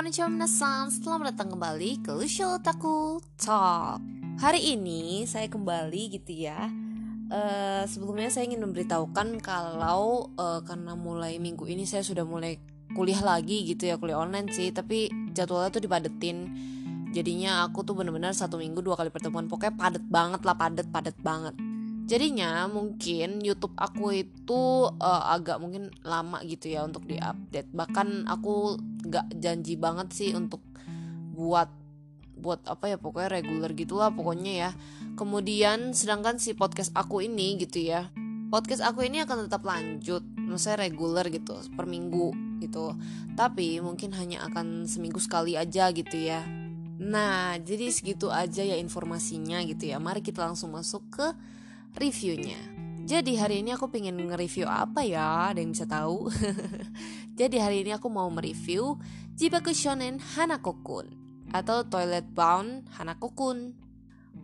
konnichiwa minasan. Selamat datang kembali ke Show Taku Talk. Hari ini saya kembali gitu ya. Uh, Sebelumnya saya ingin memberitahukan kalau uh, Karena mulai minggu ini saya sudah mulai kuliah lagi gitu ya Kuliah online sih. Tapi jadwalnya tuh dipadetin. Jadinya aku tuh bener-bener satu minggu dua kali pertemuan. Pokoknya padet banget lah padet-padet banget Jadinya mungkin YouTube aku itu uh, agak mungkin lama gitu ya untuk diupdate. Bahkan aku gak janji banget sih untuk buat buat apa ya pokoknya reguler gitulah pokoknya ya. Kemudian sedangkan si podcast aku ini gitu ya. Podcast aku ini akan tetap lanjut, maksudnya reguler gitu per minggu gitu. Tapi mungkin hanya akan seminggu sekali aja gitu ya. Nah, jadi segitu aja ya informasinya gitu ya. Mari kita langsung masuk ke reviewnya. Jadi hari ini aku pengen nge-review apa ya? Ada yang bisa tahu? Jadi hari ini aku mau mereview Jibaku Shonen Hanako-kun atau Toilet Bound Hanako-kun.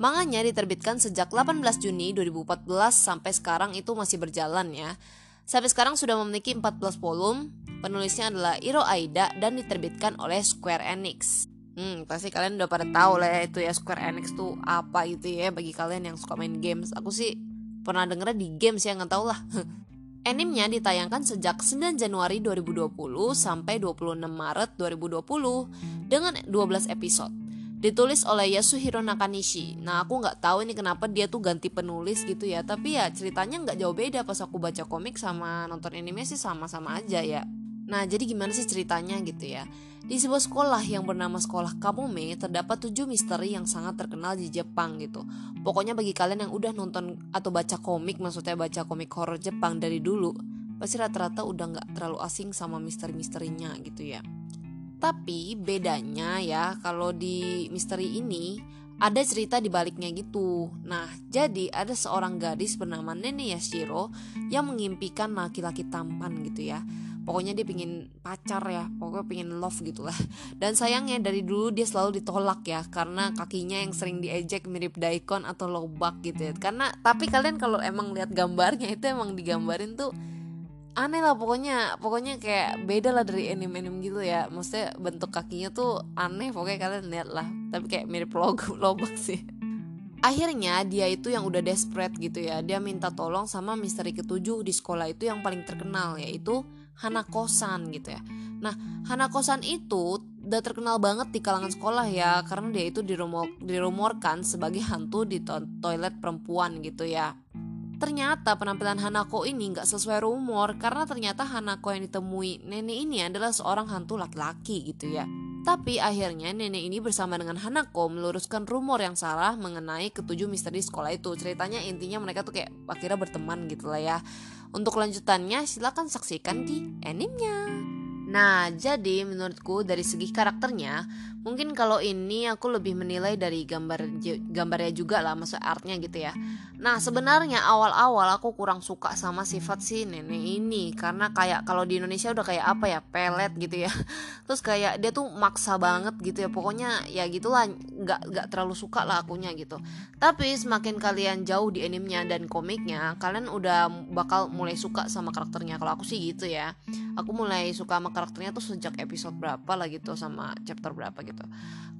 Manganya diterbitkan sejak 18 Juni 2014 sampai sekarang itu masih berjalan ya. Sampai sekarang sudah memiliki 14 volume. Penulisnya adalah Iro Aida dan diterbitkan oleh Square Enix. Hmm, pasti kalian udah pada tahu lah ya itu ya Square Enix tuh apa gitu ya bagi kalian yang suka main games. Aku sih pernah dengernya di games ya nggak tau lah. Animenya ditayangkan sejak 9 Januari 2020 sampai 26 Maret 2020 dengan 12 episode. Ditulis oleh Yasuhiro Nakanishi. Nah aku nggak tahu ini kenapa dia tuh ganti penulis gitu ya. Tapi ya ceritanya nggak jauh beda pas aku baca komik sama nonton anime sih sama-sama aja ya. Nah, jadi gimana sih ceritanya gitu ya? Di sebuah sekolah yang bernama Sekolah Kamome terdapat tujuh misteri yang sangat terkenal di Jepang gitu. Pokoknya bagi kalian yang udah nonton atau baca komik, maksudnya baca komik horror Jepang dari dulu, pasti rata-rata udah nggak terlalu asing sama misteri-misterinya gitu ya. Tapi bedanya ya kalau di misteri ini ada cerita di baliknya gitu. Nah, jadi ada seorang gadis bernama Nene Yashiro yang mengimpikan laki-laki tampan gitu ya pokoknya dia pingin pacar ya pokoknya pingin love gitu lah. Dan sayangnya dari dulu dia selalu ditolak ya karena kakinya yang sering diejek mirip daikon atau lobak gitu ya. Karena tapi kalian kalau emang lihat gambarnya itu emang digambarin tuh aneh lah pokoknya pokoknya kayak beda lah dari anime-anime gitu ya. Maksudnya bentuk kakinya tuh aneh pokoknya kalian lihat lah. Tapi kayak mirip logo lobak sih. Akhirnya dia itu yang udah desperate gitu ya. Dia minta tolong sama misteri ketujuh di sekolah itu yang paling terkenal yaitu Hanakosan gitu ya. Nah, Hanakosan itu udah terkenal banget di kalangan sekolah ya karena dia itu dirumor, dirumorkan sebagai hantu di to toilet perempuan gitu ya. Ternyata penampilan Hanako ini nggak sesuai rumor karena ternyata Hanako yang ditemui nenek ini adalah seorang hantu laki-laki gitu ya. Tapi akhirnya nenek ini bersama dengan Hanako meluruskan rumor yang salah mengenai ketujuh misteri sekolah itu. Ceritanya intinya mereka tuh kayak akhirnya berteman gitu lah ya. Untuk lanjutannya silahkan saksikan di animenya. Nah, jadi menurutku dari segi karakternya, mungkin kalau ini aku lebih menilai dari gambar gambarnya juga lah, maksud artnya gitu ya. Nah, sebenarnya awal-awal aku kurang suka sama sifat si nenek ini karena kayak kalau di Indonesia udah kayak apa ya, pelet gitu ya. Terus kayak dia tuh maksa banget gitu ya. Pokoknya ya gitulah, nggak nggak terlalu suka lah akunya gitu. Tapi semakin kalian jauh di animenya dan komiknya, kalian udah bakal mulai suka sama karakternya. Kalau aku sih gitu ya. Aku mulai suka sama karakternya tuh sejak episode berapa lah gitu sama chapter berapa gitu.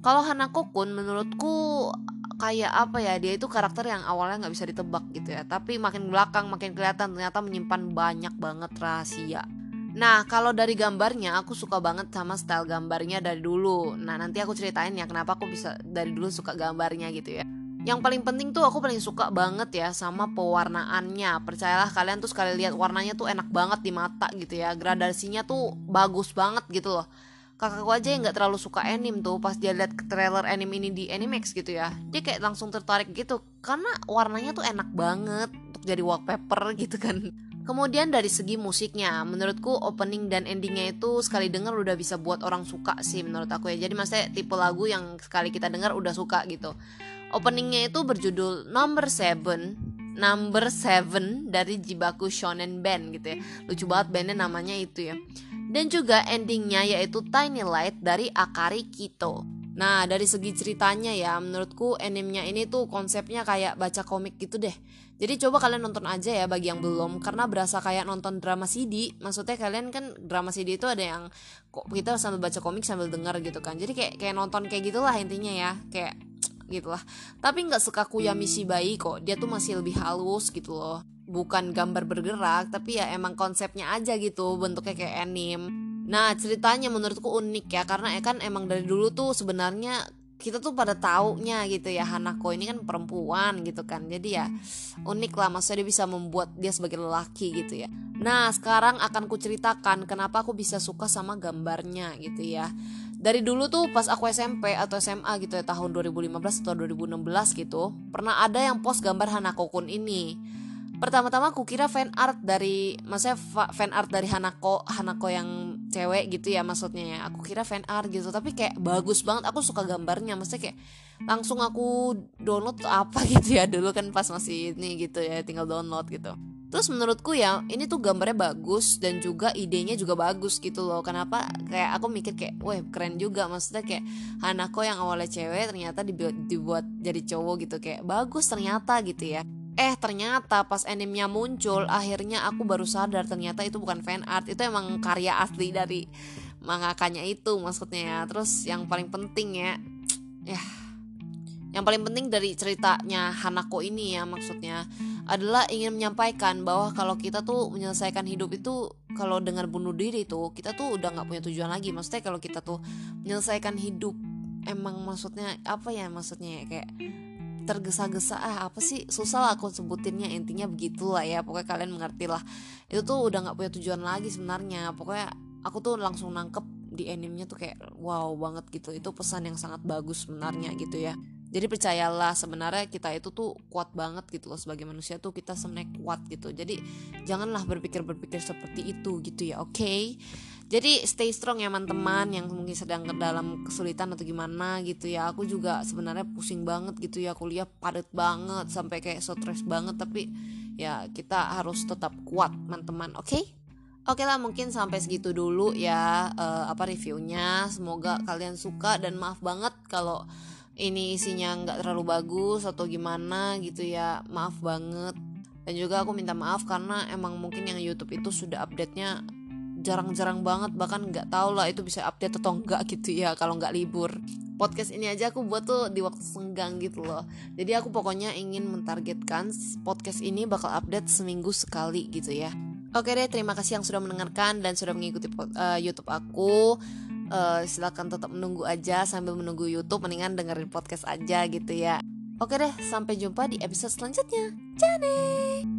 Kalau Hanako Kun menurutku kayak apa ya dia itu karakter yang awalnya nggak bisa ditebak gitu ya. Tapi makin belakang makin kelihatan ternyata menyimpan banyak banget rahasia. Nah kalau dari gambarnya aku suka banget sama style gambarnya dari dulu. Nah nanti aku ceritain ya kenapa aku bisa dari dulu suka gambarnya gitu ya yang paling penting tuh aku paling suka banget ya sama pewarnaannya. Percayalah kalian tuh sekali lihat warnanya tuh enak banget di mata gitu ya. Gradasinya tuh bagus banget gitu loh. Kakakku aja yang gak terlalu suka anime tuh. Pas dia lihat trailer anime ini di Animax gitu ya Dia kayak langsung tertarik gitu. Karena warnanya tuh enak banget Untuk jadi wallpaper gitu kan. Kemudian dari segi musiknya, menurutku opening dan endingnya itu sekali denger udah bisa buat orang suka sih menurut aku ya. Jadi maksudnya tipe lagu yang sekali kita dengar udah suka gitu. Openingnya itu berjudul Number Seven Number Seven dari Jibaku Shonen Band gitu ya Lucu banget bandnya namanya itu ya Dan juga endingnya yaitu Tiny Light dari Akari Kito Nah, dari segi ceritanya ya, menurutku animenya ini tuh konsepnya kayak baca komik gitu deh. Jadi coba kalian nonton aja ya bagi yang belum karena berasa kayak nonton drama CD. Maksudnya kalian kan drama CD itu ada yang kok kita sambil baca komik sambil dengar gitu kan. Jadi kayak kayak nonton kayak gitulah intinya ya. Kayak gitulah. Tapi nggak sekaku Yamishi Bai kok. Dia tuh masih lebih halus gitu loh. Bukan gambar bergerak, tapi ya emang konsepnya aja gitu, bentuknya kayak anime Nah ceritanya menurutku unik ya karena ya kan emang dari dulu tuh sebenarnya kita tuh pada taunya gitu ya Hanako ini kan perempuan gitu kan jadi ya unik lah maksudnya dia bisa membuat dia sebagai lelaki gitu ya nah sekarang akan ku ceritakan kenapa aku bisa suka sama gambarnya gitu ya dari dulu tuh pas aku SMP atau SMA gitu ya tahun 2015 atau 2016 gitu pernah ada yang post gambar Hanako Kun ini. Pertama-tama aku kira fan art dari maksudnya fan art dari Hanako Hanako yang cewek gitu ya maksudnya ya. Aku kira fan art gitu tapi kayak bagus banget. Aku suka gambarnya maksudnya kayak langsung aku download apa gitu ya. Dulu kan pas masih ini gitu ya tinggal download gitu terus menurutku ya ini tuh gambarnya bagus dan juga idenya juga bagus gitu loh. Kenapa? Kayak aku mikir kayak wah keren juga. Maksudnya kayak Hanako yang awalnya cewek ternyata dibuat, dibuat jadi cowok gitu. Kayak bagus ternyata gitu ya. Eh ternyata pas animenya muncul akhirnya aku baru sadar ternyata itu bukan fan art. Itu emang karya asli dari mangakanya itu maksudnya ya. Terus yang paling penting ya ya yang paling penting dari ceritanya Hanako ini ya maksudnya adalah ingin menyampaikan bahwa kalau kita tuh menyelesaikan hidup itu kalau dengan bunuh diri tuh kita tuh udah nggak punya tujuan lagi. Maksudnya kalau kita tuh menyelesaikan hidup emang maksudnya apa ya maksudnya ya kayak tergesa-gesa ah apa sih? Susah lah aku sebutinnya. Intinya begitulah ya pokoknya kalian mengerti lah itu tuh udah nggak punya tujuan lagi sebenarnya. Pokoknya aku tuh langsung nangkep di animenya tuh kayak wow banget gitu. Itu pesan yang sangat bagus sebenarnya gitu ya jadi percayalah sebenarnya kita itu tuh kuat banget gitu loh sebagai manusia tuh kita sebenarnya kuat gitu jadi janganlah berpikir berpikir seperti itu gitu ya oke okay? jadi stay strong ya teman-teman yang mungkin sedang dalam kesulitan atau gimana gitu ya aku juga sebenarnya pusing banget gitu ya kuliah padat banget sampai kayak stres banget tapi ya kita harus tetap kuat teman-teman oke okay? Oke lah mungkin sampai segitu dulu ya uh, apa reviewnya semoga kalian suka dan maaf banget kalau ini isinya nggak terlalu bagus atau gimana gitu ya maaf banget. Dan juga aku minta maaf karena emang mungkin yang YouTube itu sudah update nya jarang-jarang banget bahkan nggak tahu lah itu bisa update atau enggak gitu ya kalau nggak libur. Podcast ini aja aku buat tuh di waktu senggang gitu loh. Jadi aku pokoknya ingin mentargetkan podcast ini bakal update seminggu sekali gitu ya. Oke deh terima kasih yang sudah mendengarkan dan sudah mengikuti uh, YouTube aku uh, silakan tetap menunggu aja sambil menunggu YouTube mendingan dengerin podcast aja gitu ya. Oke deh sampai jumpa di episode selanjutnya. Jane